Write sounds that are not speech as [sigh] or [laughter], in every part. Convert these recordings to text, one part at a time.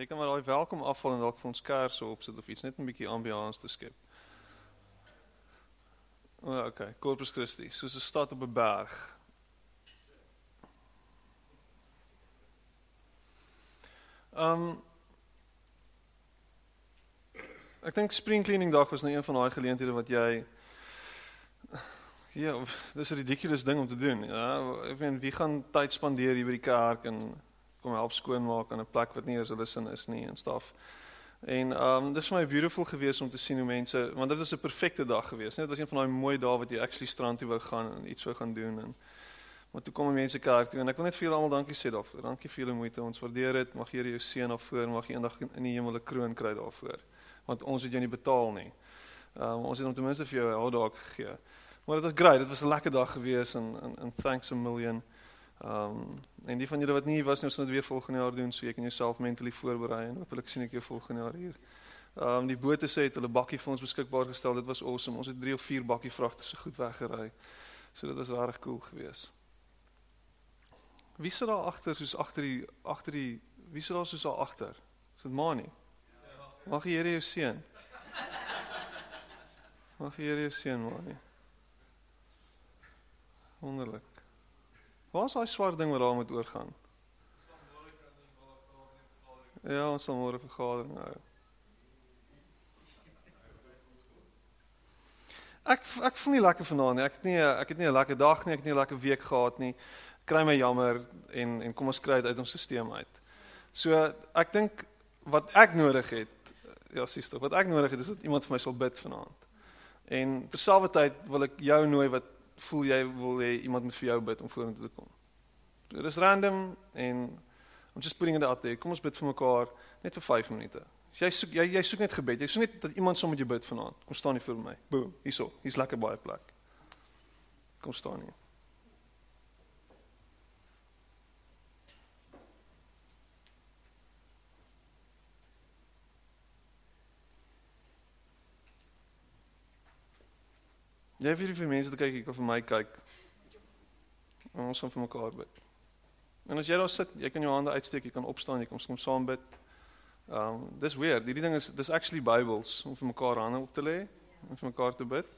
Jy kan maar daai welkom afval en dalk vir ons kersse opsit of iets net 'n bietjie ambiance te skep. O, oh, okay, Corpus Christi, soos 'n stad op 'n berg. Ehm um, Ek dink spring cleaning dag was nou een van daai geleenthede wat jy Ja, dis 'n ridiculous ding om te doen. Ja, ek weet wie gaan tyd spandeer hier by die kerk en kom help skoonmaak aan 'n plek wat nie eens hulle sin is nie en staf. En ehm um, dis vir my beautiful gewees om te sien hoe mense want dit was 'n perfekte dag gewees. Net was een van daai mooi dae wat jy actually strand toe wou gaan en iets wou gaan doen en maar toe kom mense kerk toe en ek wil net vir julle almal dankie sê daarvoor. Dankie vir julle moeite. Ons waardeer dit. Mag Here jou seën daarvoor. Mag jy eendag in die hemel 'n kroon kry daarvoor. Want ons het jou nie betaal nie. Ehm um, ons het om ten minste vir jou 'n hou dalk gegee. Maar dit was great. Dit was 'n lekker dag gewees en en, en thanks a million. Ehm um, en die van julle wat nie was nie, ons gaan dit weer volgende jaar doen, so jy kan jouself mentally voorberei en hopelik sien ek jou volgende jaar hier. Ehm um, die bote sê het hulle bakkie vir ons beskikbaar gestel. Dit was awesome. Ons het 3 of 4 bakkie vragte so goed weggery. So dit was regtig cool geweest. Wie sit daar agter soos agter die agter die wie sit daar soos daar agter? Is dit Mani? Mag die Here jou seën. Mag die Here jou seën, Mani. Wonderlik. Waar is daai swart ding wat daar moet oorgaan? Ja, ons sal môre vergadering hou. Ek ek voel nie lekker vanaand nie. Ek het nie ek het nie 'n lekker dag nie, ek het nie 'n lekker week gehad nie. Kry my jammer en en kom ons kry dit uit ons stelsel uit. So ek dink wat ek nodig het, ja, sies tog, wat ek nodig het is dat iemand vir my sal bid vanaand. En terselfdertyd wil ek jou nooi wat voel jy wil hê iemand moet vir jou bid om vorentoe te kom. Dit is random en I'm just putting it out there. Kom ons bid vir mekaar net vir 5 minute. As jy soek jy jy soek net gebed. Jy soek net dat iemand saam met jou bid vanaand. Kom staan hier voor my. Boom, hierso. Hier's lekker baie plek. Kom staan hier. Jy vir die mense te kyk, ek of vir my kyk. En ons gaan vir mekaar bid. En as jy daar sit, jy kan jou hande uitsteek, jy kan opstaan, jy kan kom saam bid. Um dis weird. Hierdie ding is dis actually Bybels om vir mekaar hande op te lê en vir mekaar te bid.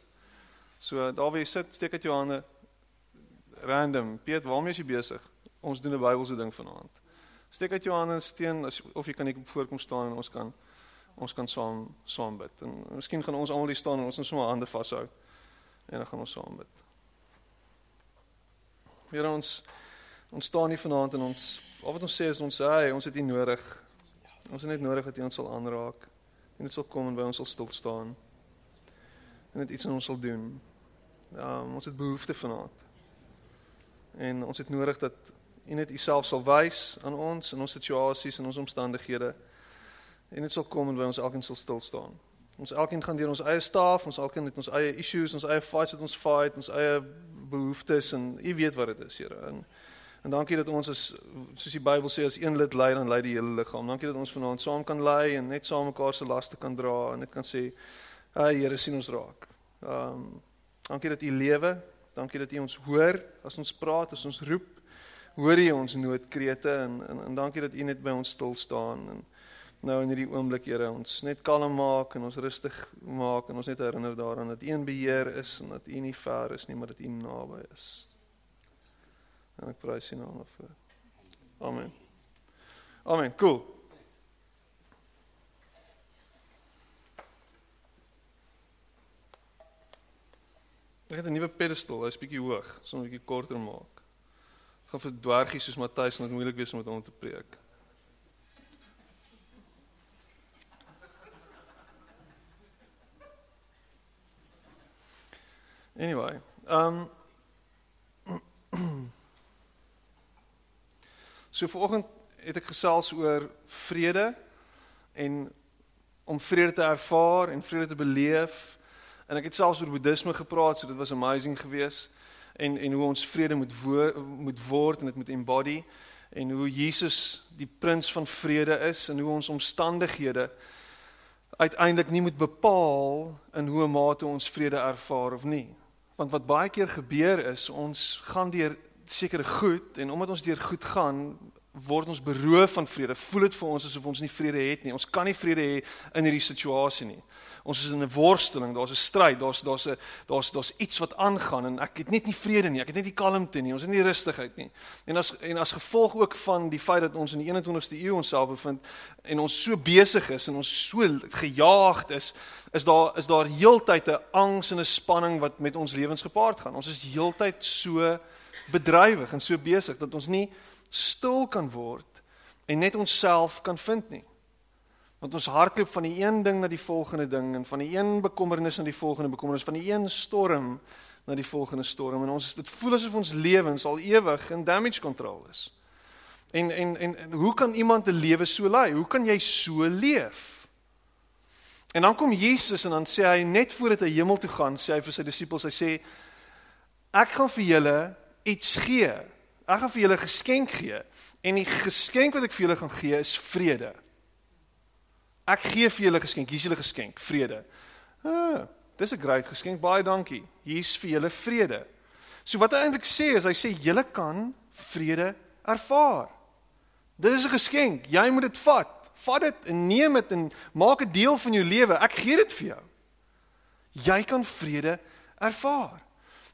So daar waar jy sit, steek uit jou hande random. Piet, waarmee is jy besig? Ons doen 'n Bybelse ding vanaand. Steek uit jou hande steen as of jy kan net voorkom staan en ons kan ons kan saam saam bid. En miskien gaan ons almal hier staan en ons net sommer hande vashou en dan gaan ons saam bid. Here ons ons staan hier vanaand en ons al wat ons sê is ons sê hey, ons het U nodig. Ons het net nodig dat U ons sal aanraak. En dit sal kom en by ons sal stil staan. En net iets aan ons sal doen. Ja, ons het behoefte vanaand. En ons het nodig dat U net U self sal wys aan ons in ons situasies en ons omstandighede. En dit sal kom en by ons elkeen sal stil staan. Ons elkeen gaan deur ons eie staaf, ons elkeen het ons eie issues, ons eie fights wat ons fight, ons eie behoeftes en U weet wat dit is, Here. En en dankie dat ons as soos die Bybel sê as een lid lei dan lei die hele liggaam. Dankie dat ons vanaand saam kan lei en net saam mekaar se laste kan dra en net kan sê, "Ag Here, sien ons raak." Ehm um, dankie dat U lewe. Dankie dat U ons hoor as ons praat, as ons roep. Hoor U ons noodkrete en, en en dankie dat U net by ons stil staan en nou in hierdie oomblik Here ons net kalm maak en ons rustig maak en ons net herinner daaraan dat U in beheer is en dat U nie ver is nie maar dat U naby is. En ek prys U naam daarvoor. Amen. Amen. Cool. Ek het 'n nuwe pedestal, hy's bietjie hoog, so 'n bietjie korter maak. Dit gaan vir dwergies soos Matthys net moeilik wees om met hom te preek. Anyway, um [clears throat] So vanoggend het ek gesels oor vrede en om vrede te ervaar en vrede te beleef. En ek het selfs oor boeddhisme gepraat, so dit was amazing geweest en en hoe ons vrede moet woor, moet word en dit moet embody en hoe Jesus die prins van vrede is en hoe ons omstandighede uiteindelik nie moet bepaal in hoe mate ons vrede ervaar of nie. Want wat baie keer gebeur is ons gaan deur sekere goed en omdat ons deur goed gaan word ons beroof van vrede. Voel dit vir ons asof ons nie vrede het nie. Ons kan nie vrede hê in hierdie situasie nie. Ons is in 'n worsteling, daar's 'n stryd, daar's daar's 'n daar's daar's iets wat aangaan en ek het net nie vrede nie. Ek het net nie kalmte nie. Ons het nie rustigheid nie. En as en as gevolg ook van die feit dat ons in die 21ste eeu onsself bevind en ons so besig is en ons so gejaagd is, is daar is daar heeltyd 'n angs en 'n spanning wat met ons lewens gepaard gaan. Ons is heeltyd so bedrywig en so besig dat ons nie stil kan word en net onsself kan vind nie. Want ons hardloop van die een ding na die volgende ding en van die een bekommernis na die volgende bekommernis, van die een storm na die volgende storm en ons dit voel asof ons lewens al ewig in damage control is. En en en, en hoe kan iemand 'n lewe so lei? Hoe kan jy so leef? En dan kom Jesus en dan sê hy net voordat hy hemel toe gaan, sê hy vir sy disippels, hy sê ek gaan vir julle iets gee Ek gaan vir julle geskenk gee en die geskenk wat ek vir julle gaan gee is vrede. Ek gee vir julle geskenk. Hier is julle geskenk, vrede. Ah, dis 'n groot geskenk. Baie dankie. Hier's vir julle vrede. So wat hy eintlik sê is hy sê julle kan vrede ervaar. Dit is 'n geskenk. Jy moet dit vat. Vat dit en neem dit en maak dit deel van jou lewe. Ek gee dit vir jou. Jy kan vrede ervaar.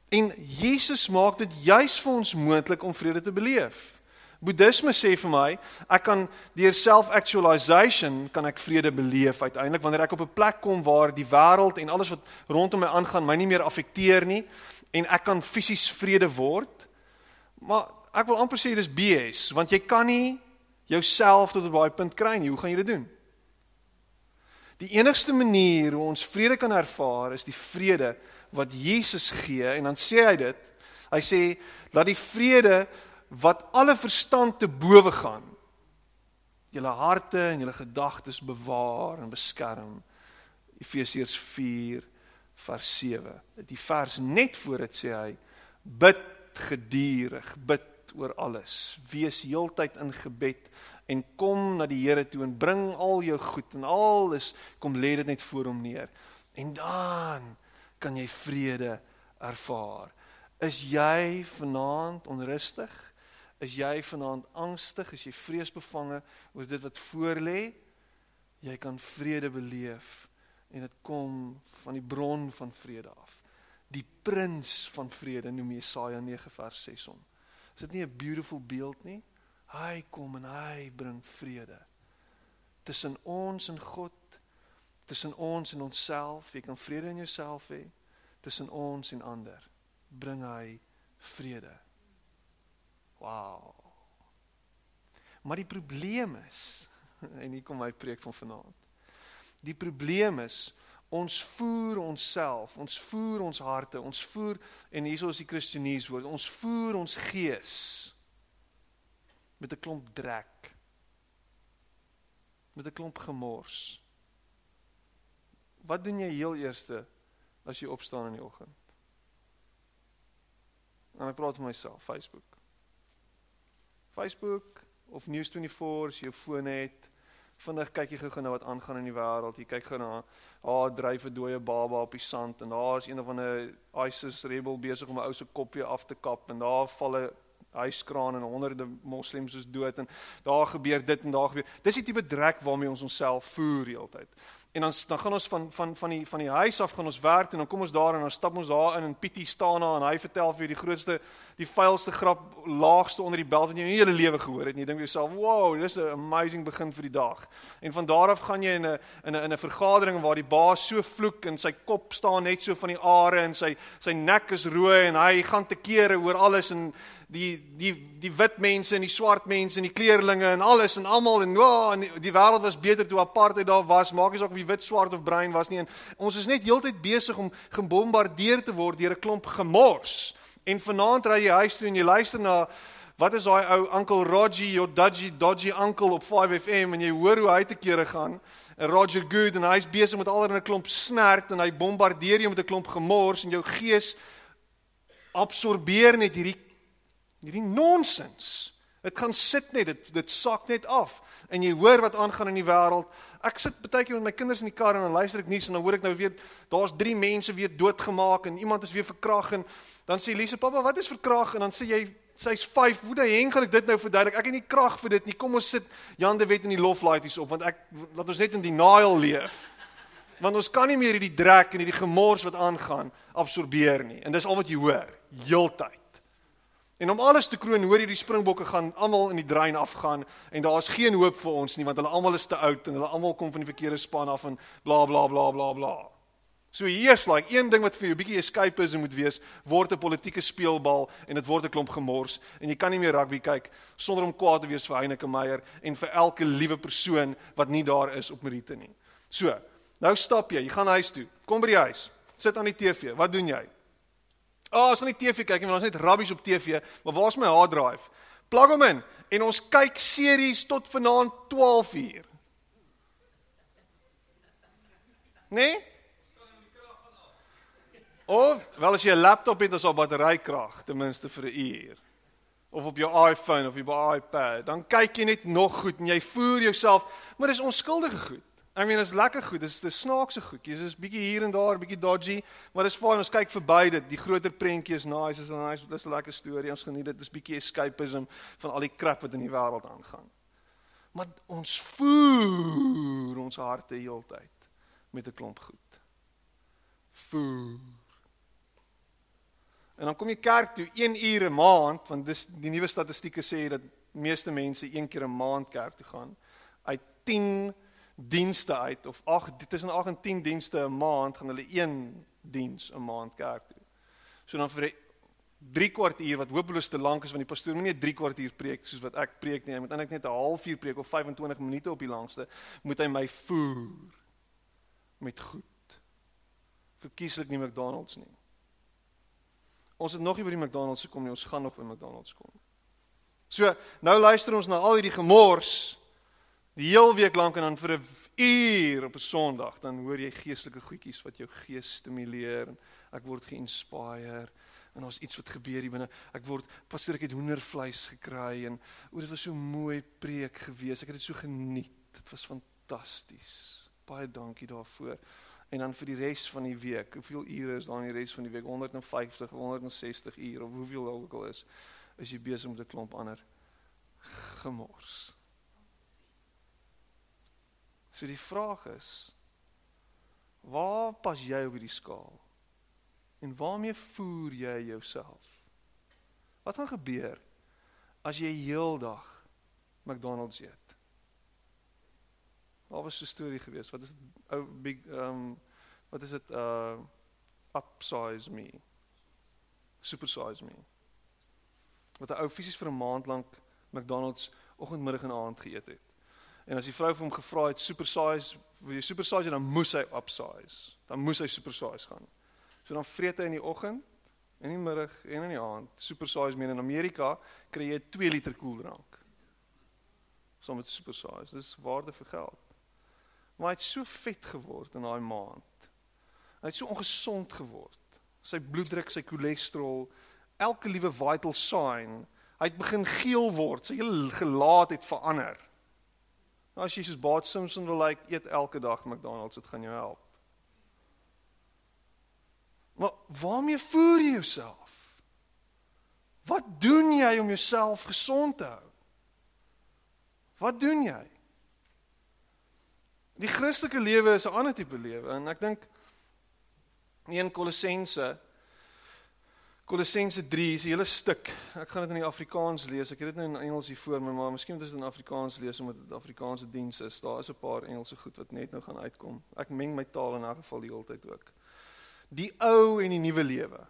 En Jesus maak dit juis vir ons moontlik om vrede te beleef. Boeddhisme sê vir my, ek kan deur self-actualization kan ek vrede beleef uiteindelik wanneer ek op 'n plek kom waar die wêreld en alles wat rondom my aangaan my nie meer affekteer nie en ek kan fisies vrede word. Maar ek wil amper sê dis BS want jy kan nie jouself tot op daai punt kry nie. Hoe gaan jy dit doen? Die enigste manier hoe ons vrede kan ervaar is die vrede wat Jesus gee en dan sê hy dit. Hy sê dat die vrede wat alle verstand te bowe gaan julle harte en julle gedagtes bewaar en beskerm. Efesiërs 4 vers 7. Die vers net voor dit sê hy bid gedurig, bid oor alles. Wees heeltyd in gebed en kom na die Here toe en bring al jou goed en alles kom lê dit net voor hom neer. En dan kan jy vrede ervaar. Is jy vanaand onrustig? Is jy vanaand angstig? Is jy vreesbevange oor dit wat voorlê? Jy kan vrede beleef en dit kom van die bron van vrede af. Die prins van vrede noem Jesaja 9 vers 6 om. Is dit nie 'n beautiful beeld nie? Hy kom en hy bring vrede tussen ons en God tussen ons en onsself. Jy kan vrede in jouself hê tussen ons en ander. Bring hy vrede. Wow. Maar die probleem is [laughs] en hier kom my preek van vanaand. Die probleem is ons voer onsself, ons voer ons harte, ons voer en hierso is die Christenies woord, ons voer ons gees met 'n klomp drek. Met 'n klomp gemors. Wat doen jy heel eerste as jy opstaan in die oggend? En ek praat vir myself, Facebook. Facebook of News24 as jy jou foon het. Vinnig kyk jy gou-gou na wat aangaan in die wêreld. Jy kyk gou na, ah, dryf 'n dooie baba op die sand en daar is een of ander ISIS rebel besig om 'n ou se kop weer af te kap en daar val 'n huiskraan en honderde moslems is dood en daar gebeur dit en daar gebeur. Dis die tipe drek waarmee ons onsself voer heeltyd. En dan dan gaan ons van van van die van die huis af gaan ons werk en dan kom ons daar en dan stap ons daar in en Pietie staan daar en hy vertel vir jou die grootste die vuilste grap laagste onder die belt wat jy in jou hele lewe gehoor het. En jy dink vir jouself, "Wow, dis 'n amazing begin vir die dag." En van daar af gaan jy in 'n in 'n in 'n vergadering waar die baas so vloek en sy kop staan net so van die are en sy sy nek is rooi en hy gaan te kere oor alles en die die die wit mense en die swart mense en die kleerlinge en alles en almal en wow en die, die wêreld was beter toe apartheid daar was. Maak nie saak of jy wit swart of bruin was nie. En ons is net heeltyd besig om gebombardeer te word deur 'n klomp gemors. En vanaand ry jy huis toe en jy luister na wat is daai ou Uncle Roger jou dodgy dodgy uncle op 5FM en jy hoor hoe hy te kere gaan. Roger Good en hy's besig met alreeds 'n klomp snert en hy bombardeer jou met 'n klomp gemors en jou gees absorbeer net hierdie hierdie nonsens. Dit gaan sit net, dit dit sak net af en jy hoor wat aangaan in die wêreld. Ek sit baie keer met my kinders in die kar en dan luister ek nuus en dan hoor ek nou weer daar's 3 mense weer doodgemaak en iemand is weer verkragt en dan sê Elise, "Pappa, wat is verkragt?" en dan sê jy sy's 5. Hoe daai heng gaan ek dit nou verduidelik? Ek het nie krag vir dit nie. Kom ons sit Jan de Wet in die loflaities op want ek laat ons net in denial leef. Want ons kan nie meer hierdie drek en hierdie gemors wat aangaan absorbeer nie. En dis al wat jy hoor heeltyd. En om alles te kroon, hoor jy die springbokke gaan almal in die drein afgaan en daar's geen hoop vir ons nie want hulle almal is te oud en hulle almal kom van die verkeerde span af en bla bla bla bla bla. So hier's like een ding wat vir jou bietjie escapism moet wees, word 'n politieke speelbal en dit word 'n klomp gemors en jy kan nie meer rugby kyk sonder om kwaad te wees vir Heineke Meyer en vir elke liewe persoon wat nie daar is op Merite nie. So, nou stap jy, jy gaan huis toe. Kom by die huis. Sit aan die TV. Wat doen jy? Ah, oh, ons gaan die TV kyk en ons net rabbies op TV, maar waar's my hard drive? Plug hom in en ons kyk series tot vanaand 12 uur. Nee? Of wel as jy 'n laptop het, dan sal batterykrag ten minste vir 'n uur. Of op jou iPhone of op jou iPad, dan kyk jy net nog goed en jy voer jouself, maar dis onskuldige goed. I mean, is lekker goed. Dis dis snaakse goedjies. Dis bietjie hier en daar, bietjie dodgy, maar dis fyn. Ons kyk verby dit. Die groter prentjie is nice, is 'n nice, dis 'n lekker storie. Ons geniet dit. Dis bietjie escapism van al die krap wat in die wêreld aangaan. Maar ons voer ons harte heeltyd met 'n klomp goed. Voer En dan kom jy kerk toe 1 uur 'n maand want dis die nuwe statistieke sê dat meeste mense een keer 'n maand kerk toe gaan. Uit 10 dienste uit of 8 tussen 8 en 10 dienste 'n maand gaan hulle een diens 'n maand kerk toe. So dan vir 3 kwartier wat hopeloos te lank is want die pastoor moet nie 3 kwartier preek soos wat ek preek nie. Hy moet eintlik net 'n halfuur preek of 25 minute op die langste moet hy my voer met goed. Verkieslik nie McDonald's nie. Ons het nog nie by die McDonald's gekom nie, ons gaan nog by McDonald's kom. So, nou luister ons na al hierdie gemors die heel week lank en dan vir 'n uur op 'n Sondag, dan hoor jy geestelike goedjies wat jou gees stimuleer en ek word geïnspireer en daar's iets wat gebeur hier binne. Ek word pastoor ek het hoendervleis gekry en o, dit was so mooi preek gewees. Ek het dit so geniet. Dit was fantasties. Baie dankie daarvoor en dan vir die res van die week, hoeveel ure is daar in die res van die week? 150, 160 ure of hoeveel ook al is, is jy besig met 'n klomp ander gemors. So die vraag is, waar pas jy op hierdie skaal? En waarmee voer jy jouself? Wat gaan gebeur as jy heeldag McDonald's eet? Daar was 'n storie gewees. Wat is dit ou big um wat is dit uh upsize me. Supersize me. Wat 'n ou fisies vir 'n maand lank McDonald's oggend, middag en aand geëet het. En as die vrou vir hom gevra het supersize, wil jy supersize dan moes hy upsize. Dan moes hy supersize gaan. So dan vreet hy in die oggend, in die middag en in die aand. Supersize me in Amerika kry jy 2 liter koeldrank. Saam met supersize. Dis waarde vir geld. Maar hy het so vet geword in daai maand. Hy het so ongesond geword. Sy bloeddruk, sy cholesterol, elke liewe vital sign, hy het begin geel word. Sy hele gelaat het verander. Nou as jy soos Bart Simpson wil lyk, like, eet elke dag McDonald's, dit gaan jou help. Maar waarmee voer jy jouself? Wat doen jy om jouself gesond te hou? Wat doen jy? Die Christelike lewe is 'n ander tipe lewe en ek dink in Kolossense Kolossense 3 is 'n hele stuk. Ek gaan dit in die Afrikaans lees. Ek het dit nou in Engels hier voor my, maar miskien moet ons dit in Afrikaans lees omdat dit Afrikaanse diens is. Daar is 'n paar Engelse goed wat net nou gaan uitkom. Ek meng my taal in 'n geval die hele tyd ook. Die ou en die nuwe lewe.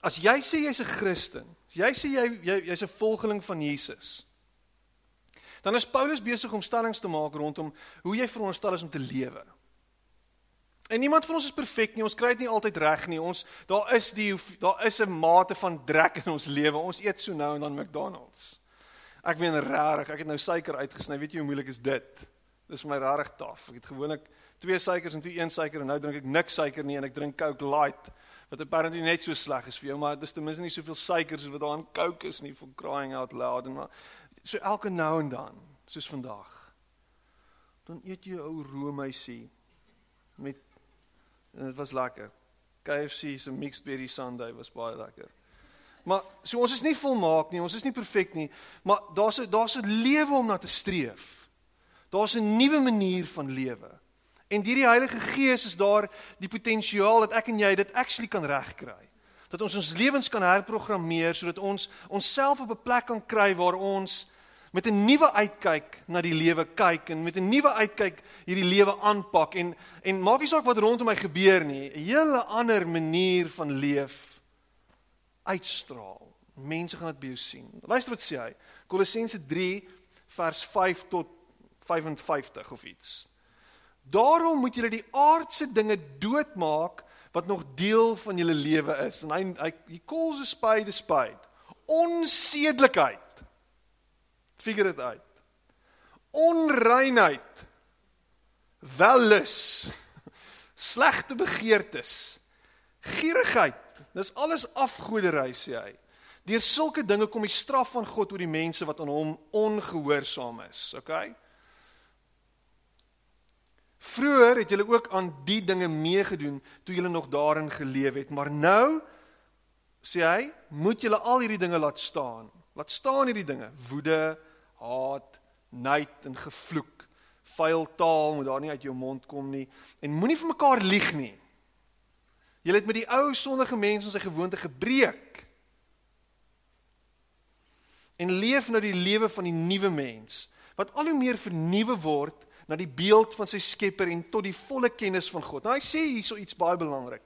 As jy sê jy's 'n Christen, jy sê jy jy's 'n volgeling van Jesus dan is Paulus besig om stellings te maak rondom hoe jy veronderstel is om te lewe. En niemand van ons is perfek nie. Ons kry dit nie altyd reg nie. Ons daar is die daar is 'n mate van drek in ons lewe. Ons eet so nou en dan McDonald's. Ek weet regtig, ek het nou suiker uitgesny. Weet jy hoe moeilik is dit? Dis vir my regtig taaf. Ek het gewoonlik twee suikers en twee een suiker en nou drink ek niks suiker nie en ek drink Coke Light wat apparently net so sleg is vir jou, maar dis ten minste nie soveel suiker soos wat daar in Coke is nie for crying out loud en maar so elke nou en dan, soos vandag. Dan eet jy ou roomhuisie met en dit was lekker. KFC se mixed berry sundae was baie lekker. Maar so ons is nie volmaak nie, ons is nie perfek nie, maar daar's 'n daar's 'n lewe om na te streef. Daar's 'n nuwe manier van lewe. En deur die Heilige Gees is daar die potensiaal dat ek en jy dit actually kan regkry. Dat ons ons lewens kan herprogrammeer sodat ons onsself op 'n plek kan kry waar ons met 'n nuwe uitkyk na die lewe kyk en met 'n nuwe uitkyk hierdie lewe aanpak en en maak nie saak wat rondom my gebeur nie, 'n hele ander manier van leef uitstraal. Mense gaan dit by jou sien. Luister wat sê hy. Kolossense 3 vers 5 tot 55 of iets. Daarom moet julle die aardse dinge doodmaak wat nog deel van julle lewe is. En hy hy he calls a spade a spade. Onsedelikheid Figure dit uit. Onreinheid. Wellus. [laughs] Slegte begeertes. Gierigheid. Dis alles afgodery sê hy. Deur sulke dinge kom die straf van God oor die mense wat aan hom ongehoorsaam is, okay? Vroeger het julle ook aan die dinge meegedoen toe julle nog daarin geleef het, maar nou sê hy, moet julle al hierdie dinge laat staan. Laat staan hierdie dinge: woede, haat, nait en gevloek. Vuil taal moet daar nie uit jou mond kom nie en moenie vir mekaar lieg nie. Jy het met die ou sondige mense in sy gewoonte gebreek. En leef nou die lewe van die nuwe mens wat al hoe meer vernuwe word na die beeld van sy Skepper en tot die volle kennis van God. Nou hy sê hierso iets baie belangrik.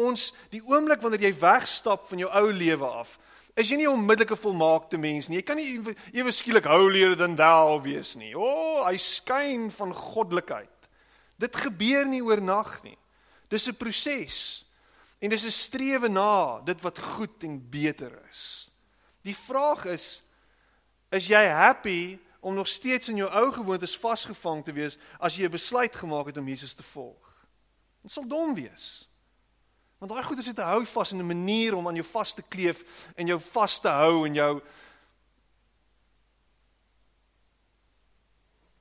Ons die oomblik wanneer jy wegstap van jou ou lewe af, is jy nie 'n onmiddellike volmaakte mens nie. Jy kan nie ewe skielik holier than thou wees nie. O, oh, hy skyn van goddelikheid. Dit gebeur nie oornag nie. Dis 'n proses. En dis 'n strewe na dit wat goed en beter is. Die vraag is is jy happy om nog steeds in jou ou gewoontes vasgevang te wees as jy 'n besluit gemaak het om Jesus te volg? Dit sal dom wees. Want daai goeie is te hou vas in 'n manier om aan jou vas te kleef en jou vas te hou en jou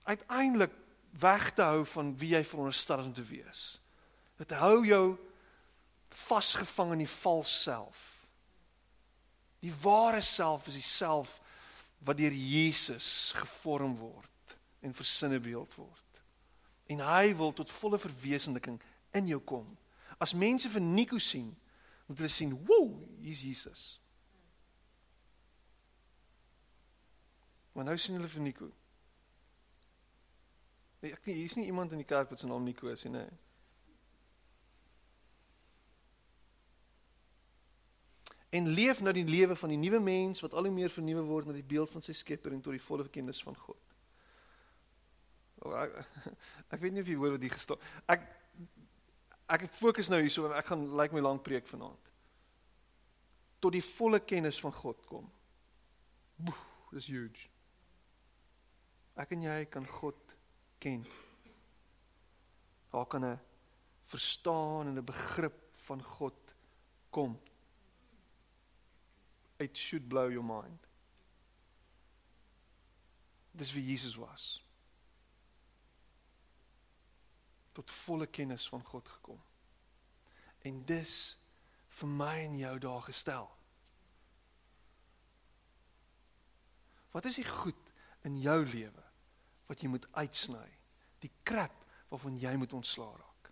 uiteindelik weg te hou van wie jy veronderstel om te wees. Dit hou jou vasgevang in die vals self. Die ware self is die self wat deur Jesus gevorm word en versinnebeeld word. En hy wil tot volle verwesenliking in jou kom. As mense vir Nico sien, moet hulle sien, "Woew, hier's Jesus." Maar nou sien hulle vir Nico. Nee, ek hier's nie iemand in die kerk wat se naam Nico is nie, nee. En leef nou die lewe van die nuwe mens wat al hoe meer vernuwe word na die beeld van sy Skepper en tot die volle kennis van God. Oh, ek, [laughs] ek weet nie of jy hoor wat hier gestaan. Ek ek fokus nou hierso en ek gaan lyk like my lank preek vanaand. Tot die volle kennis van God kom. Boef, dis huge. Ek en jy kan God ken. Daar kan 'n verstaan en 'n begrip van God kom. It should blow your mind. Dis wie Jesus was. Tot volle kennis van God gekom. En dis vir my en jou daar gestel. Wat is die goed in jou lewe wat jy moet uitsny? Die krap waarvan jy moet ontslaa raak.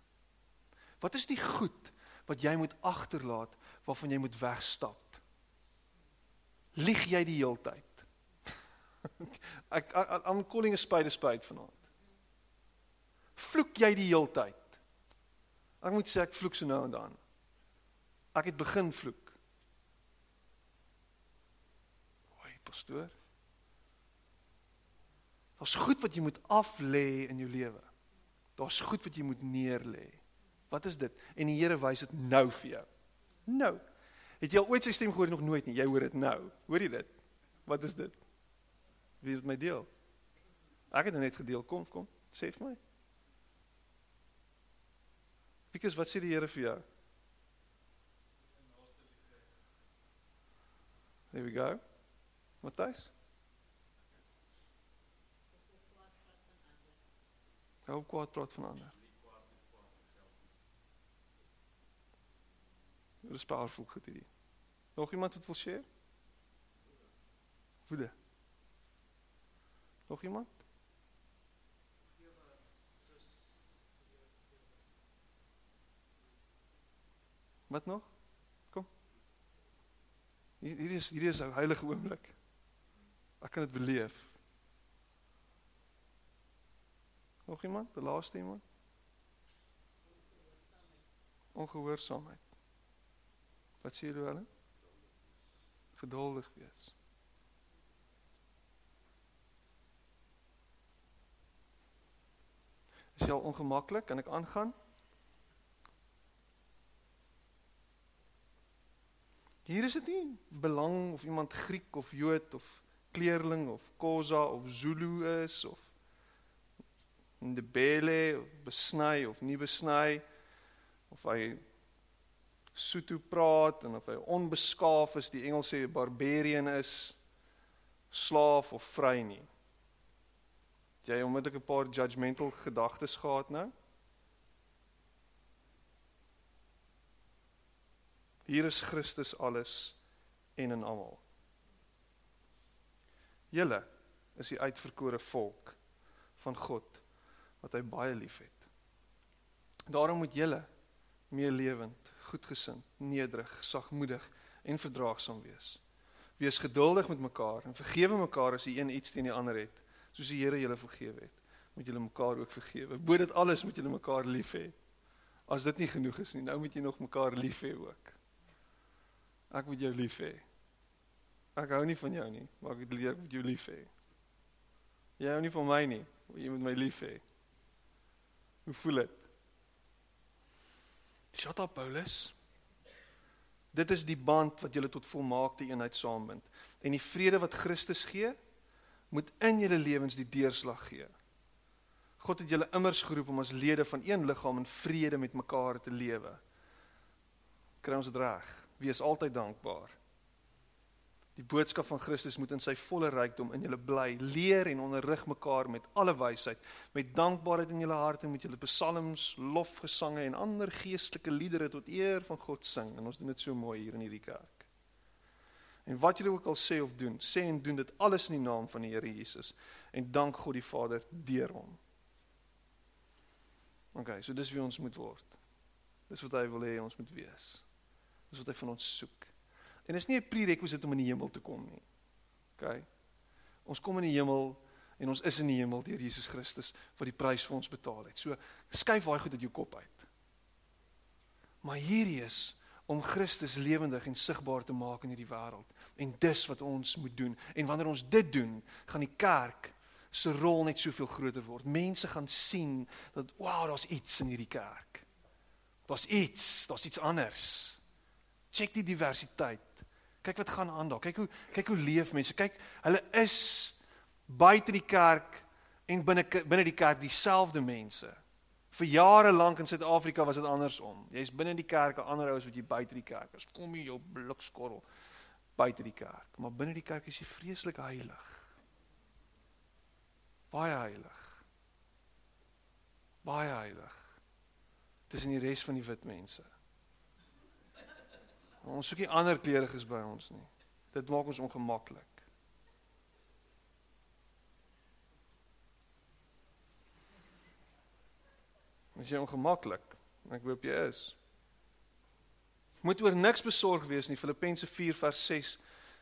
Wat is die goed wat jy moet agterlaat waarvan jy moet wegstap? Lieg jy die heeltyd? [laughs] ek I'm calling a spade a spade vanaand vloek jy die heeltyd? Ek moet sê ek vloek so nou en dan. Ek het begin vloek. Hoi, pastoor. Daar's goed wat jy moet af lê in jou lewe. Daar's goed wat jy moet neer lê. Wat is dit? En die Here wys dit nou vir jou. Nou. Het jy al ooit sy stem gehoor nog nooit nie? Jy hoor dit nou. Hoor jy dit? Wat is dit? Wie het my deel? Ek het nou net gedeel. Kom, kom. Sê vir my. Wikus, wat sê die Here vir jou? There we go. Matthys? Hou kwaad praat van ander. Dit is powerful goed hierdie. Nog iemand wat wil share? Woede. Nog iemand? Wat nog? Kom. Hier hier is hier is 'n heilige oomblik. Ek kan dit beleef. Nog iemand? Die laaste iemand? Ongehoorsaamheid. Wat sê jy hulle? Geduldig wees. Is jy al ongemaklik? Kan ek aangaan? Hier is dit nie belang of iemand Griek of Jood of kleerling of Khoza of Zulu is of Ndebele of besny of nie besny of hy Sotho praat en of hy onbeskaaf is, die Engels sê barbarian is, slaaf of vry nie. Het jy onmiddellik 'n paar judgmental gedagtes gehad nou? Hier is Christus alles en in almal. Julle is die uitverkore volk van God wat hy baie liefhet. Daarom moet julle meelewend, goedgesind, nederig, sagmoedig en verdraagsaam wees. Wees geduldig met mekaar en vergewe mekaar as die een iets teen die ander het, soos die Here julle vergewe het. Moet julle mekaar ook vergewe. Bo dit alles moet julle mekaar lief hê. As dit nie genoeg is nie, nou moet jy nog mekaar lief hê ook. Ek moet jou lief hê. Ek hou nie van jou nie, maar ek leer om jou lief hê. Jy hou nie van my nie, maar jy moet my lief hê. Hoe voel dit? Shut up Paulus. Dit is die band wat julle tot volmaakte eenheid saambind. En die vrede wat Christus gee, moet in julle lewens die deurslag gee. God het julle immers geroep om as lede van een liggaam in vrede met mekaar te lewe. Kry ons dit reg? Wees altyd dankbaar. Die boodskap van Christus moet in sy volle rykdom in julle bly. Leer en onderrig mekaar met alle wysheid. Met dankbaarheid in julle harte moet julle psalms, lofgesange en ander geestelike liedere tot eer van God sing. En ons doen dit so mooi hier in hierdie kerk. En wat julle ook al sê of doen, sê en doen dit alles in die naam van die Here Jesus en dank God die Vader deur hom. OK, so dis wie ons moet word. Dis wat hy wil hê ons moet wees. Dis wat hy van ons soek. En dit is nie 'n prerequisite om in die hemel te kom nie. OK. Ons kom in die hemel en ons is in die hemel deur Jesus Christus wat die prys vir ons betaal het. So skuif daai goed uit jou kop uit. Maar hierdie is om Christus lewendig en sigbaar te maak in hierdie wêreld. En dis wat ons moet doen. En wanneer ons dit doen, gaan die kerk se rol net soveel groter word. Mense gaan sien dat wow, daar's iets in hierdie kerk. Daar's iets, daar's iets anders. Check die diversiteit. Kyk wat gaan aan daar. Kyk hoe kyk hoe leef mense. Kyk, hulle is buite die kerk en binne binne die kerk dieselfde mense. Vir jare lank in Suid-Afrika was dit andersom. Jy's binne die kerk, ander ou is wat jy buite die kerk is. Kom hier jou blikskorrel buite die kerk. Maar binne die kerk is jy vreeslik heilig. Baie heilig. Baie heilig. Tussen die res van die wit mense. Ons soek nie ander kleuriges by ons nie. Dit maak ons ongemaklik. Is jy ongemaklik? Ek hoop jy is. Moet oor niks besorg wees nie. Filippense 4 vers 6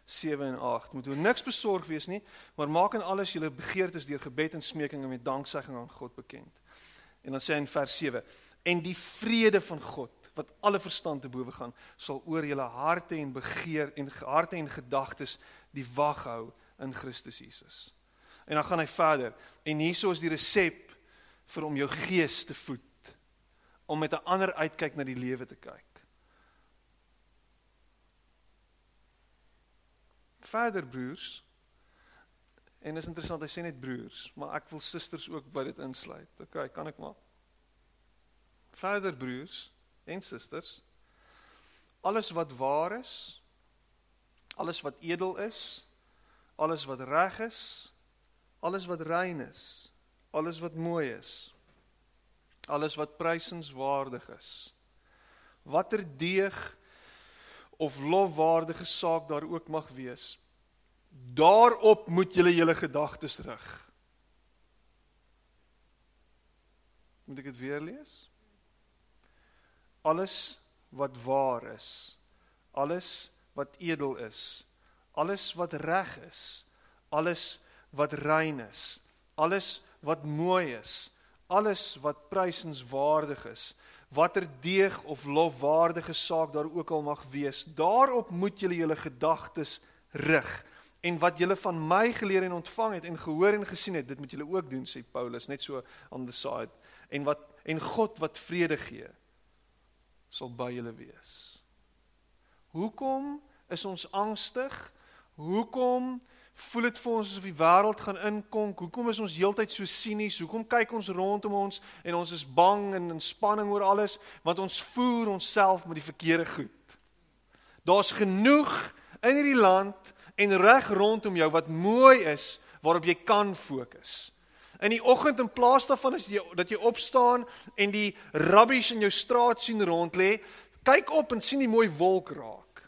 7 en 8. Moet oor niks besorg wees nie, maar maak in alles julle begeertes deur gebed en smeking en met danksegging aan God bekend. En dan sê hy in vers 7: En die vrede van God wat alle verstand te bowe gaan, sal oor julle harte en begeer en harte en gedagtes die wag hou in Christus Jesus. En dan gaan hy verder en hieso is die resep vir om jou gees te voed om met 'n ander uitkyk na die lewe te kyk. Verder broers En dis interessant, hy sê net broers, maar ek wil susters ook by dit insluit. OK, kan ek maar. Verder broers en susters, alles wat waar is, alles wat edel is, alles wat reg is, alles wat rein is, alles wat mooi is, alles wat prysenswaardig is. Watter deeg of lofwaardige saak daar ook mag wees, Daarop moet julle julle gedagtes rig. Moet ek dit weer lees? Alles wat waar is, alles wat edel is, alles wat reg is, alles wat rein is, alles wat mooi is, alles wat prysenswaardig is, watter deeg of lofwaardige saak daar ook al mag wees, daarop moet julle julle gedagtes rig en wat julle van my geleer en ontvang het en gehoor en gesien het, dit moet julle ook doen, sê Paulus, net so on the side. En wat en God wat vrede gee, sal by julle wees. Hoekom is ons angstig? Hoekom voel dit vir ons asof die wêreld gaan inkom? Hoekom is ons heeltyd so sinies? Hoekom kyk ons rondom ons en ons is bang en in spanning oor alles want ons voer onsself met die verkeerde goed. Daar's genoeg in hierdie land en reg rondom jou wat mooi is waarop jy kan fokus. In die oggend in plaas daarvan as jy dat jy opstaan en die rubbish in jou straat sien rond lê, kyk op en sien die mooi wolk raak.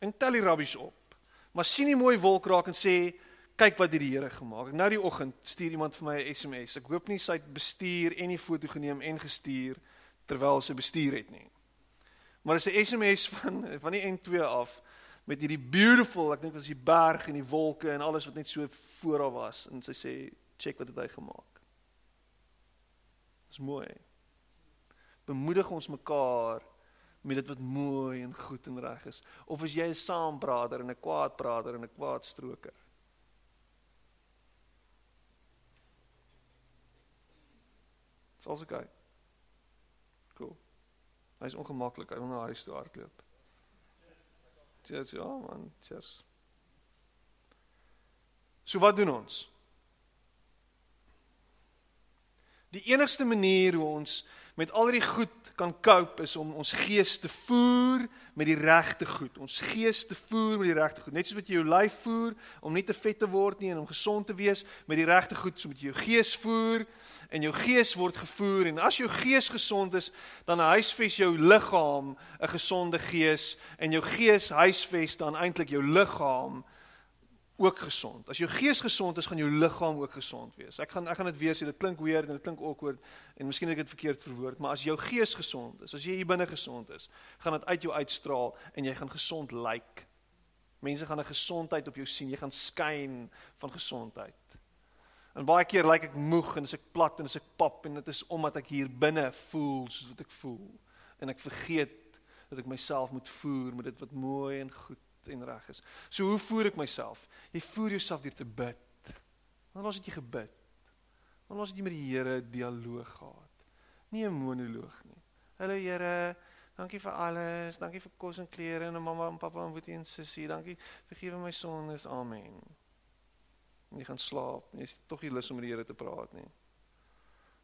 En tel die rubbish op. Maar sien die mooi wolk raak en sê kyk wat die Here gemaak het. Nou die oggend stuur iemand vir my 'n SMS. Ek hoop nie sy het bestuur en die foto geneem en gestuur terwyl sy bestuur het nie. Maar dit is 'n SMS van van die N2 af met hierdie beautiful, ek dink was die berg en die wolke en alles wat net so voor haar was en sy sê check wat het hy gemaak. Dis mooi. Bemoedig ons mekaar met dit wat mooi en goed en reg is of as jy 'n saambrader en 'n kwaadbrader en 'n kwaadstroker. Dit's also okay. Cool. Hy's ongemaklik. Hy wil na huis toe hardloop. Cheers, ja man, cheers. So wat doen ons? Die enigste manier hoe ons met al die goed kan cope is om ons gees te voer met die regte goed. Ons gees te voer met die regte goed. Net soos wat jy jou lyf voer om nie te vet te word nie en om gesond te wees met die regte goed, so moet jy jou gees voer en jou gees word gevoer en as jou gees gesond is, dan huisves jou liggaam 'n gesonde gees en jou gees huisves dan eintlik jou liggaam ook gesond. As jou gees gesond is, gaan jou liggaam ook gesond wees. Ek gaan ek gaan dit weer sê, dit klink weird en dit klink awkward en miskien het ek dit verkeerd verwoord, maar as jou gees gesond is, as jy hier binne gesond is, gaan dit uit jou uitstraal en jy gaan gesond lyk. Like. Mense gaan 'n gesondheid op jou sien. Jy gaan skyn van gesondheid. En baie keer lyk like ek moeg en as ek plat en as ek pap en dit is omdat ek hier binne voel soos wat ek voel en ek vergeet dat ek myself moet voer met dit wat mooi en goed en reg is. So hoe voer ek myself? Jy voer jouself deur te bid. Want ons het jy gebid. Want ons het jy met die Here dialoog gehad. Nie 'n monoloog nie. Hallo Here, dankie vir alles. Dankie vir kos en klere en mamma en pappa en boetie en sussie. Dankie. Vergewe my sondes. Amen. En jy gaan slaap. Jy is tog nie lus om met die Here te praat nie.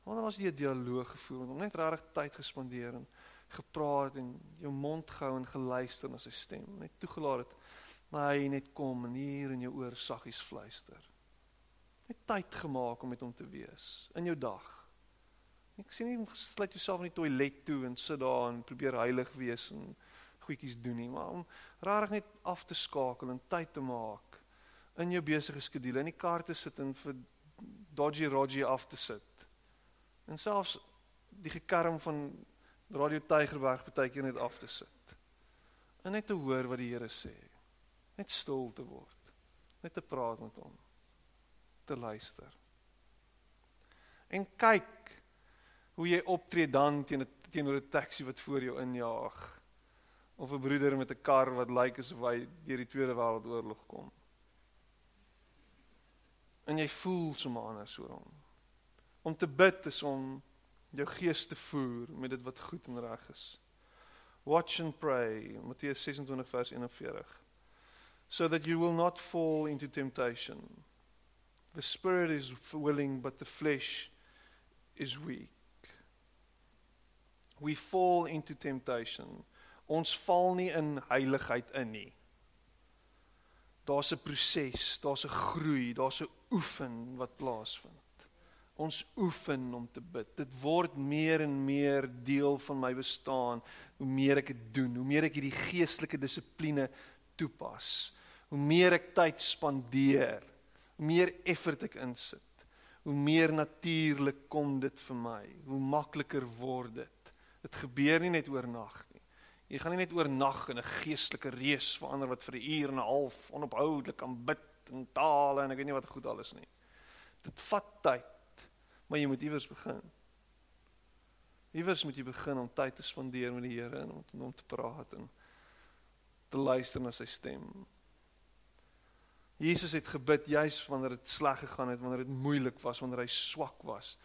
Want ons het jy dialoog gevoer. Ons het net regtig tyd gespandeer en gepraat en jou mond gehou en geluister na sy stem. Net toegelaat het maar hy net kom en hier in jou oor saggies fluister. Net tyd gemaak om met hom te wees in jou dag. Ek sien nie sluit jouself in die toilet toe en sit daar en probeer heilig wees en goedjies doen nie, maar om regtig net af te skakel en tyd te maak in jou besige skedule in die kar te sit en vir dodgy rogie af te sit. En selfs die gekarm van Radio Tygerberg partykeer net af te sit. En net te hoor wat die Here sê. Net stil te word. Net te praat met hom. Te luister. En kyk hoe jy optree dan teen 'n teenoor 'n taxi wat voor jou injaag of 'n broeder met 'n kar wat lyk asof hy deur die Tweede Wêreldoorlog kom. En jy voel sommer anders oor hom. Om te bid is om jou gees te voer met dit wat goed en reg is. Watch and pray, Matteus 26 vers 41. So that you will not fall into temptation. The spirit is willing but the flesh is weak. We fall into temptation. Ons val nie in heiligheid in nie. Daar's 'n proses, daar's 'n groei, daar's 'n oefen wat plaasvind. Ons oefen om te bid. Dit word meer en meer deel van my bestaan hoe meer ek dit doen, hoe meer ek hierdie geestelike dissipline toepas, hoe meer ek tyd spandeer, hoe meer effort ek insit, hoe meer natuurlik kom dit vir my, hoe makliker word dit. Dit gebeur nie net oornag nie. Jy gaan nie net oornag in 'n geestelike reus verander wat vir 'n uur en 'n half onophoudelik kan bid in tale en ek weet nie wat goed alles nie. Dit vat tyd, maar jy moet iewers begin. Iewers moet jy begin om tyd te spandeer met die Here en om met hom te praat en te luister na sy stem. Jesus het gebid juis wanneer dit sleg gegaan het, wanneer dit moeilik was, wanneer hy swak was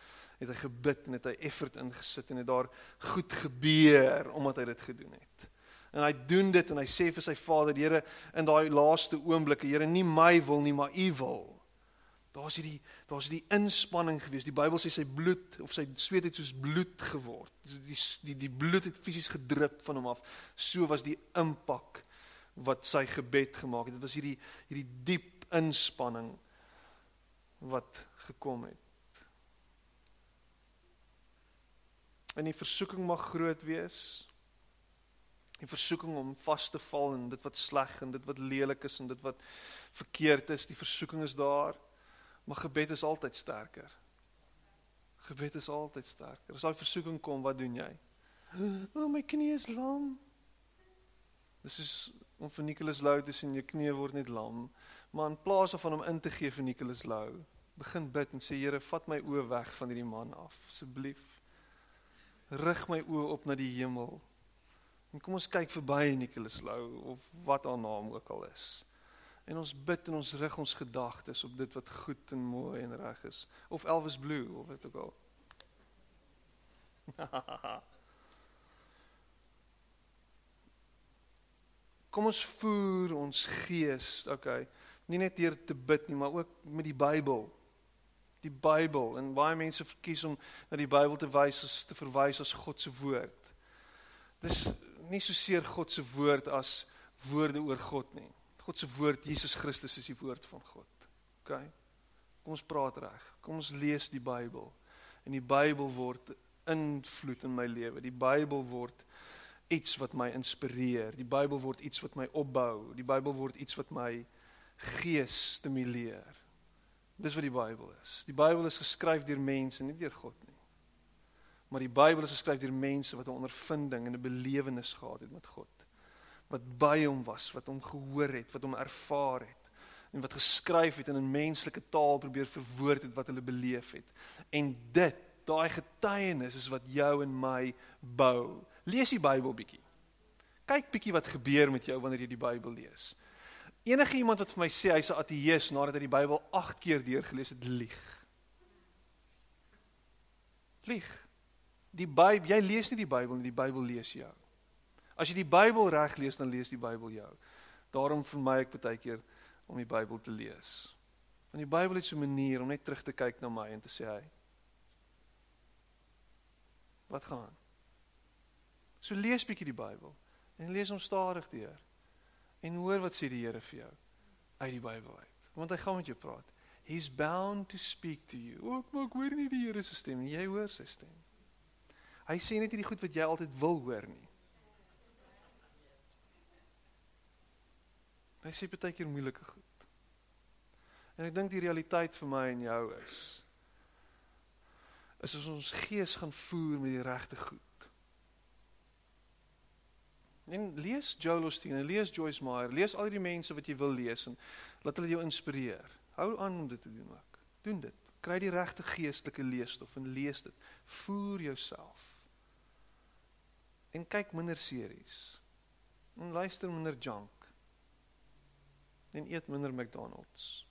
het hy gebid en het hy effort ingesit en het daar goed gebeur omdat hy dit gedoen het. En hy doen dit en hy sê vir sy Vader, Here, in daai laaste oomblikke, Here, nie my wil nie, maar U wil. Daar's hierdie daar's die inspanning gewees. Die Bybel sê sy bloed of sy sweet het soos bloed geword. Die die die bloed het fisies gedrup van hom af. So was die impak wat sy gebed gemaak het. Dit was hierdie hierdie diep inspanning wat gekom het. En die versoeking mag groot wees. Die versoeking om vas te val in dit wat sleg en dit wat lelik is en dit wat verkeerd is, die versoeking is daar. Maar gebed is altyd sterker. Gebed is altyd sterker. As daai versoeking kom, wat doen jy? O, oh, my knie is lam. Dis is om vir Nicholas Lou te sien jou knie word net lam. Maar in plaas van hom in te gee vir Nicholas Lou, begin bid en sê Here, vat my oë weg van hierdie man af, asseblief rig my oë op na die hemel. En kom ons kyk verby Nicholas Lou of wat haar naam ook al is. En ons bid en ons rig ons gedagtes op dit wat goed en mooi en reg is of Elvis Blue of wat ook al. [laughs] Kom ons voer ons gees, okay, nie net deur te bid nie, maar ook met die Bybel die Bybel en baie mense verkies om na die Bybel te wys as te verwys as God se woord. Dis nie so seer God se woord as woorde oor God nie. God se woord Jesus Christus is die woord van God. OK. Kom ons praat reg. Kom ons lees die Bybel. En die Bybel word invloed in my lewe. Die Bybel word iets wat my inspireer. Die Bybel word iets wat my opbou. Die Bybel word iets wat my gees stimuleer. Dis wat die Bybel is. Die Bybel is geskryf deur mense, nie deur God nie. Maar die Bybel is geskryf deur mense wat 'n ondervinding en 'n belewenis gehad het met God. Wat by hom was, wat hom gehoor het, wat hom ervaar het en wat geskryf het en in menslike taal probeer verwoord het wat hulle beleef het. En dit, daai getuienis is wat jou en my bou. Lees die Bybel bietjie. Kyk bietjie wat gebeur met jou wanneer jy die Bybel lees. Enige iemand wat vir my sê hy's 'n ateïs nadat hy die Bybel 8 keer deurgelees het, lieg. Lieg. Die Bybel, jy lees nie die Bybel nie, die Bybel lees jou. As jy die Bybel reg lees, dan lees die Bybel jou. Daarom vermy ek baie keer om die Bybel te lees. Want die Bybel het so 'n manier om net terug te kyk na my en te sê hy Wat gaan? So lees bietjie die Bybel en lees hom stadig deur. En hoor wat sê die Here vir jou uit die Bybel uit. Want hy gaan met jou praat. He's bound to speak to you. Ook maar ek hoor nie die Here se stem nie. Jy hoor sy stem. Hy sê net nie die goed wat jy altyd wil hoor nie. Hy sê baie keer moeilike goed. En ek dink die realiteit vir my en jou is is as ons gees gaan voer met die regte goed. En lees Joel Osteen, en lees Joyce Meyer, lees al die mense wat jy wil lees en laat hulle jou inspireer. Hou aan om dit te doen ook. Doen dit. Kry die regte geestelike leesstof en lees dit. Voer jouself. En kyk minder series. En luister minder junk. En eet minder McDonald's.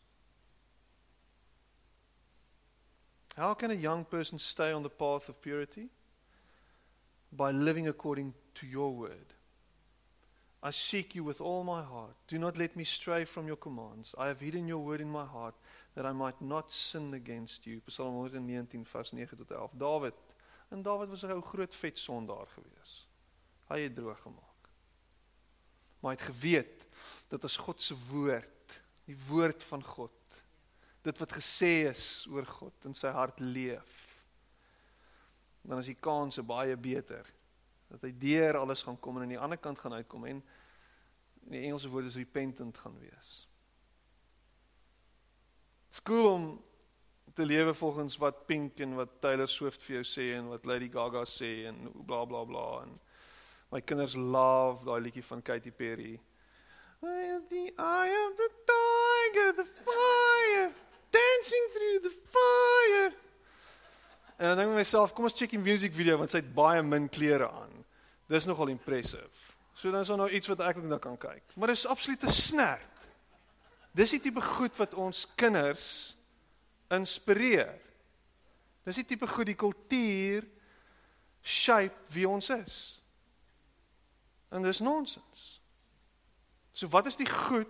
How can a young person stay on the path of purity? By living according to your word. I seek you with all my heart. Do not let me stray from your commands. I have hidden your word in my heart that I might not sin against you. Psalm 119 vers 9 tot 11. Dawid. En Dawid was 'n ou groot vet sondaar gewees. Hy het droog gemaak. Maar hy het geweet dat as God se woord, die woord van God, dit wat gesê is oor God in sy hart leef, dan is die kanse baie beter dat hy deur alles gaan kom en aan die ander kant gaan uitkom en in die Engelse woord is repentant gaan wees. Skool om te lewe volgens wat Pink en wat Taylor Swift vir jou sê en wat Lady Gaga sê en bla bla bla en my kinders love daai liedjie van Katy Perry. I am the eye of the tiger, the fire, dancing through the fire. En dan dink ek myself, kom ons check die music video want sy het baie min klere aan. Dis nogal impressive. So dan is daar nou iets wat ek ook nou kan kyk. Maar dis absolute snert. Dis die tipe goed wat ons kinders inspireer. Dis die tipe goed die kultuur shape wie ons is. En dis nonsens. So wat is die goed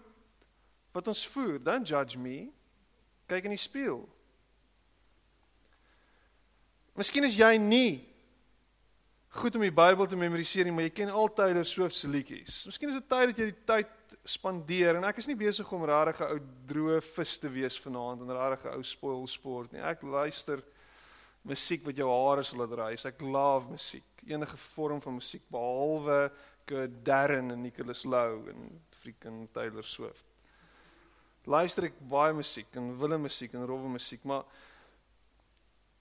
wat ons voer? Don't judge me. Kyk in die spieël. Miskien is jy nie goed om die Bybel te memoriseer nie, maar jy ken al Taylor Swift se liedjies. Miskien is dit tyd dat jy die tyd spandeer en ek is nie besig om regtig 'n ou droë vis te wees vanaand en regtig 'n ou spoil sport nie. Ek luister musiek wat jou hare sal laat raai. Ek love musiek. Enige vorm van musiek behalwe Kurt Darren en Nicholas Lou en freaking Taylor Swift. Luister ek baie musiek en wille musiek en rowwe musiek, maar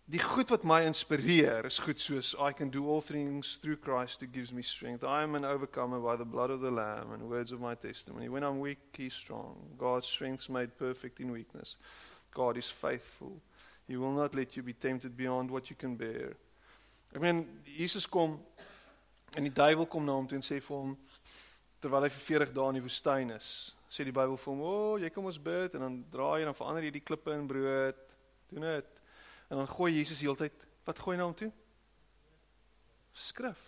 die goed wat my inspireer is goed soos I can do all things through Christ who gives me strength. I am an overcomer by the blood of the lamb and words of my testimony. When I'm weak, he's strong. God's strength's made perfect in weakness. God is faithful. He will not let you be tempted beyond what you can bear. Ek meen Jesus kom en die duiwel kom na hom toe en sê vir hom terwyl hy vir 40 dae in die woestyn is, sê die Bybel vir hom: "O, oh, jy kom ons bid en dan draai jy dan verander jy die klippe in brood." Doen dit. En dan gooi Jesus heeltyd, wat gooi na hom toe? Skrif.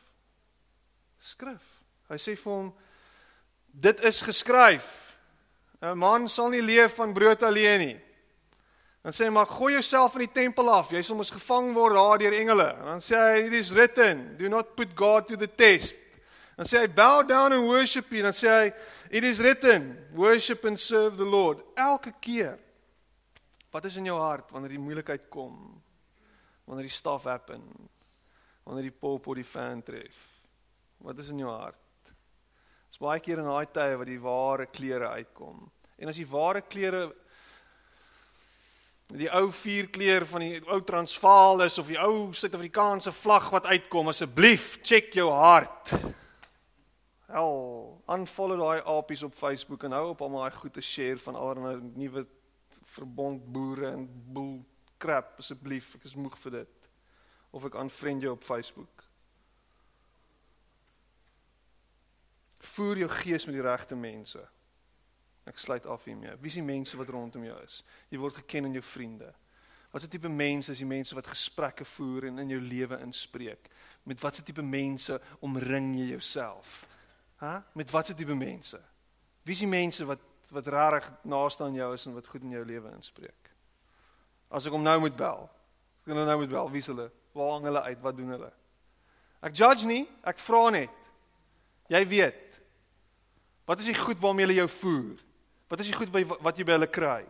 Skrif. Hy sê vir hom dit is geskryf. 'n Man sal nie leef van brood alleen nie. Dan sê hy maar gooi jouself in die tempel af. Jy sal mos gevang word daar deur engele. En dan sê hy it is written, do not put God to the test. Dan sê hy bow down and worship him. Dan sê hy it is written, worship and serve the Lord. Elke keer Wat is in jou hart wanneer die moeilikheid kom? Wanneer die staf happen? Wanneer die pop op die fan tref? Wat is in jou hart? Dis baie keer in daai tye wat die ware klere uitkom. En as die ware klere die ou vier kleur van die ou Transvaal is of die ou Suid-Afrikaanse vlag wat uitkom, asseblief check jou hart. Hel, unfollow daai apies op Facebook en hou op om daai goed te share van allerlei nuwe verbond boere en boel krap asseblief. Ek is moeg vir dit. Of ek aanvriend jou op Facebook. Voer jou gees met die regte mense. Ek sluit af hiermee. Wie is die mense wat rondom jou is? Jy word geken in jou vriende. Wat se tipe mense is die mense wat gesprekke voer en in jou lewe inspreek? Met wat se tipe mense omring jy jouself ha met wat se tipe mense wie is die mense wat wat regtig naaste aan jou is en wat goed in jou lewe inspreek. As ek hom nou moet bel. Ek kan nou moet bel, wie is hulle? Waar hang hulle uit? Wat doen hulle? Ek judge nie, ek vra net. Jy weet. Wat is die goed waarmee hulle jou voer? Wat is die goed by wat jy by hulle kry?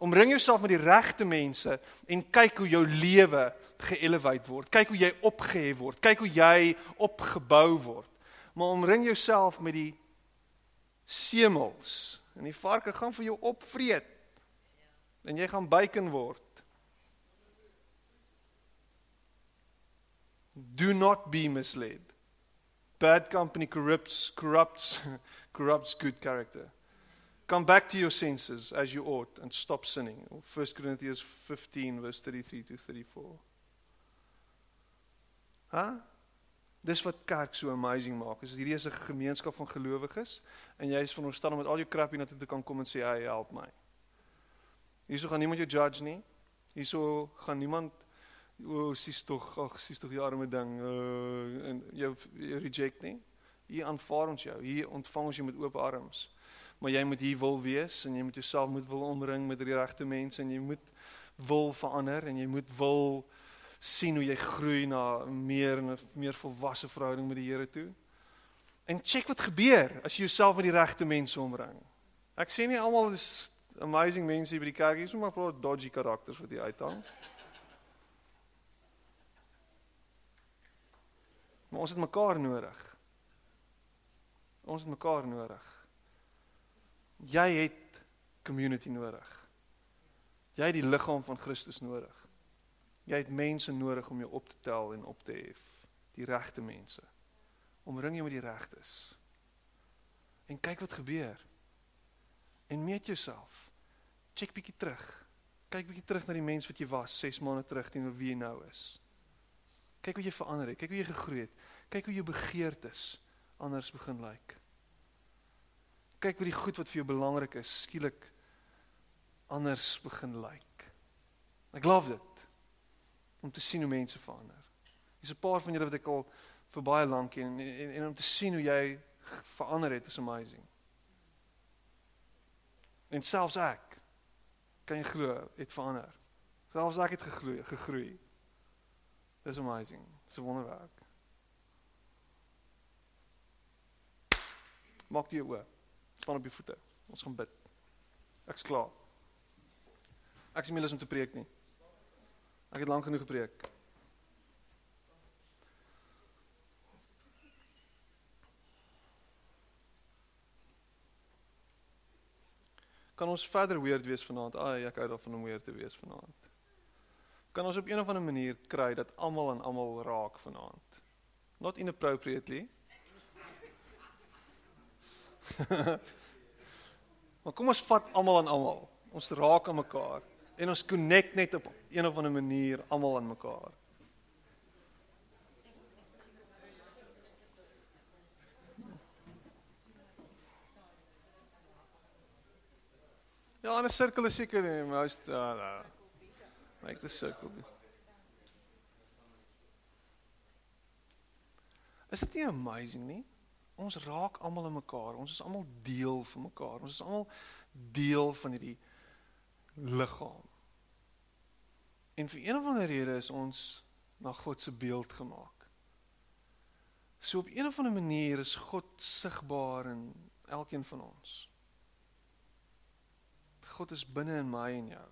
Omring jouself met die regte mense en kyk hoe jou lewe geëleveer word. Kyk hoe jy opgehef word. Kyk hoe jy opgebou word. Maar omring jouself met die semels en die varke gaan vir jou opvreet. En jy gaan byken word. Do not be misled. Bad company corrupts corrupts [laughs] corrupts good character. Come back to your senses as you ought and stop sinning. 1 Corinthians 15 verse 33 to 34. Huh? Dis wat kerk so amazing maak. Is hierdie is 'n gemeenskap van gelowiges en jy is veronderstel om met al jou krap hier na toe te kan kom en sê, "Hey, help my." Hierso gaan niemand jou judge nie. Hierso gaan niemand o, oh, sies tog, ag, sies tog die arme ding, uh en jou, reject nie. Hier aanvaar ons jou. Hier ontvang ons jou met oop arms. maar jy moet hier wil wees en jy moet jouself moet wil omring met die regte mense en jy moet wil verander en jy moet wil sien hoe jy groei na meer en meer volwasse verhouding met die Here toe. En check wat gebeur as jy jouself met die regte mense omring. Ek sê nie almal is amazing mense hier by die kerk, hier is maar 'n paar dodgy karakters wat jy uithang. Maar ons het mekaar nodig. Ons het mekaar nodig. Jy het community nodig. Jy het die liggaam van Christus nodig. Jy het mense nodig om jou op te tel en op te hef. Die regte mense. Omring jou met die regtes. En kyk wat gebeur. En meet jouself. Check bietjie terug. Kyk bietjie terug na die mens wat jy was 6 maande terug teenoor wie jy nou is. Kyk hoe jy verander het. Kyk hoe jy gegroei het. Kyk hoe jou begeertes anders begin lyk. Like. Kyk hoe die goed wat vir jou belangrik is skielik anders begin lyk. Like. Ek love dit om te sien hoe mense verander. Dis 'n paar van julle wat ek al vir baie lank ken en, en en om te sien hoe jy verander het is amazing. En selfs ek kan jy glo het verander. Selfs ek het gegroei, gegroei. Dis amazing. Dis wonderwerk. Maak jy oop. Span op jou voete. Ons gaan bid. Ek's klaar. Ek is nie lus om te preek nie. Ek het lank genoeg gepreek. Kan ons verder weird wees vanaand? Ai, ek hou daarvan om weird te wees vanaand. Kan ons op een of ander manier kry dat almal en almal raak vanaand? Not inappropriately, [laughs] maar kom ons vat almal aan almal. Ons raak aan mekaar en ons connect net op een of ander manier almal aan mekaar. Ja, 'n sirkel is seker nie, maar hy's uh, make the circle. Is dit nie amazing nie? ons raak almal in mekaar. Ons is almal deel van mekaar. Ons is almal deel van hierdie liggaam. En vir een of ander rede is ons na God se beeld gemaak. So op een of ander manier is God sigbaar in elkeen van ons. God is binne in my en jou.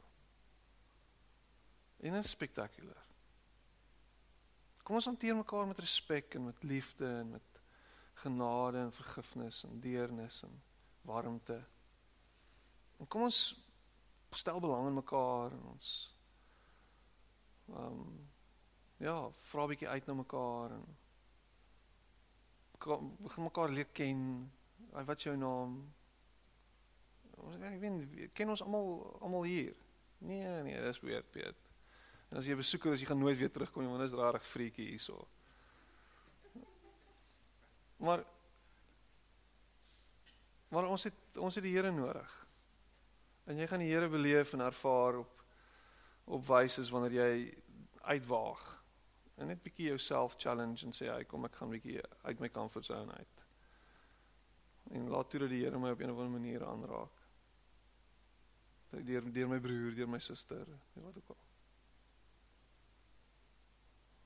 En dit is spektakulêr. Kom ons hanteer mekaar met respek en met liefde en met genade en vergifnis en deernis en warmte. En kom ons stel belang in mekaar en ons ehm um, ja, vra bietjie uit na mekaar en begin mekaar leer ken. Wat is jou naam? Ons ek weet ken ons almal almal hier. Nee, nee, dis weird, Piet. En as jy besoeker is, jy gaan nooit weer terugkom nie, want dit is rarig freaky hierso. Maar maar ons het ons het die Here nodig. En jy gaan die Here beleef en ervaar op op wyse wanneer jy uitwaag. En net bietjie jouself challenge en sê hy kom ek gaan bietjie uit my comfort zone uit. En laat toe dat die Here my op 'n of ander manier aanraak. Deur deur my broer, deur my suster, wat ook al.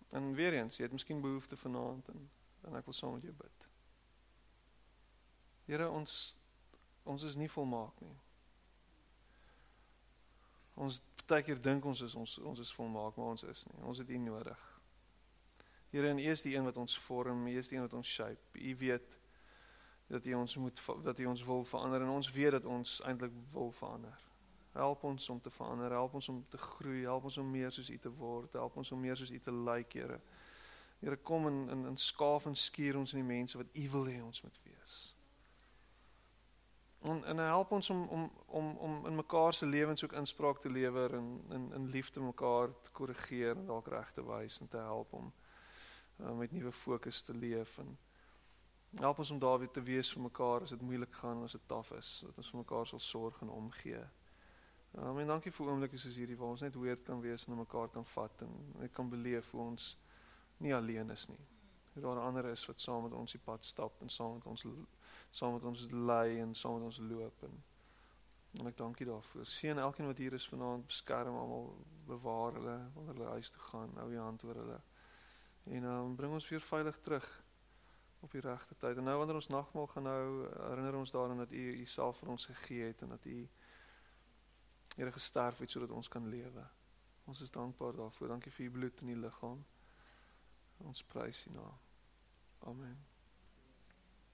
En weer eens, jy het miskien behoefte vanaand en en ek wil saam met jou bid. Here ons ons is nie volmaak nie. Ons baie keer dink ons is ons ons is volmaak, maar ons is nie. Ons het U nodig. Here, en U is die een wat ons vorm, U is die een wat ons shape. U weet dat U ons moet dat U ons wil verander en ons weet dat ons eintlik wil verander. Help ons om te verander, help ons om te groei, help ons om meer soos U te word, help ons om meer soos U te lyk, Here. Here kom en in in skaaf en skuur ons in die mense wat U wil hê ons moet wees. En en help ons om om om om in mekaar se lewens ook inspraak te lewer en in in liefde mekaar te korrigeer en dalk reg te wys en te help om uh, met nuwe fokus te leef en help ons om daar weer te wees vir mekaar as dit moeilik gaan, as dit taaf is, dat ons vir mekaar sal sorg en omgee. Um, en dankie vir oomblikke soos hierdie waar ons net weer kan wees en mekaar kan vat en net kan beleef hoe ons nie alleen is nie. Dat daar ander is wat saam met ons die pad stap en saam met ons saam met ons lei en saam met ons loop en en ek dank U daarvoor. Seën elkeen wat hier is vanaand, beskerm almal, bewaar hulle wanneer hulle huis toe gaan. Hou U hand oor hulle. En um, bring ons weer veilig terug op die regte tyd. En nou wanneer ons nagmaal gaan nou, herinner ons daaraan dat U U self vir ons gegee het en dat U Here gesterf het sodat ons kan lewe. Ons is dankbaar daarvoor. Dankie vir U bloed en U liggaam. Ons prys U naam. Amen.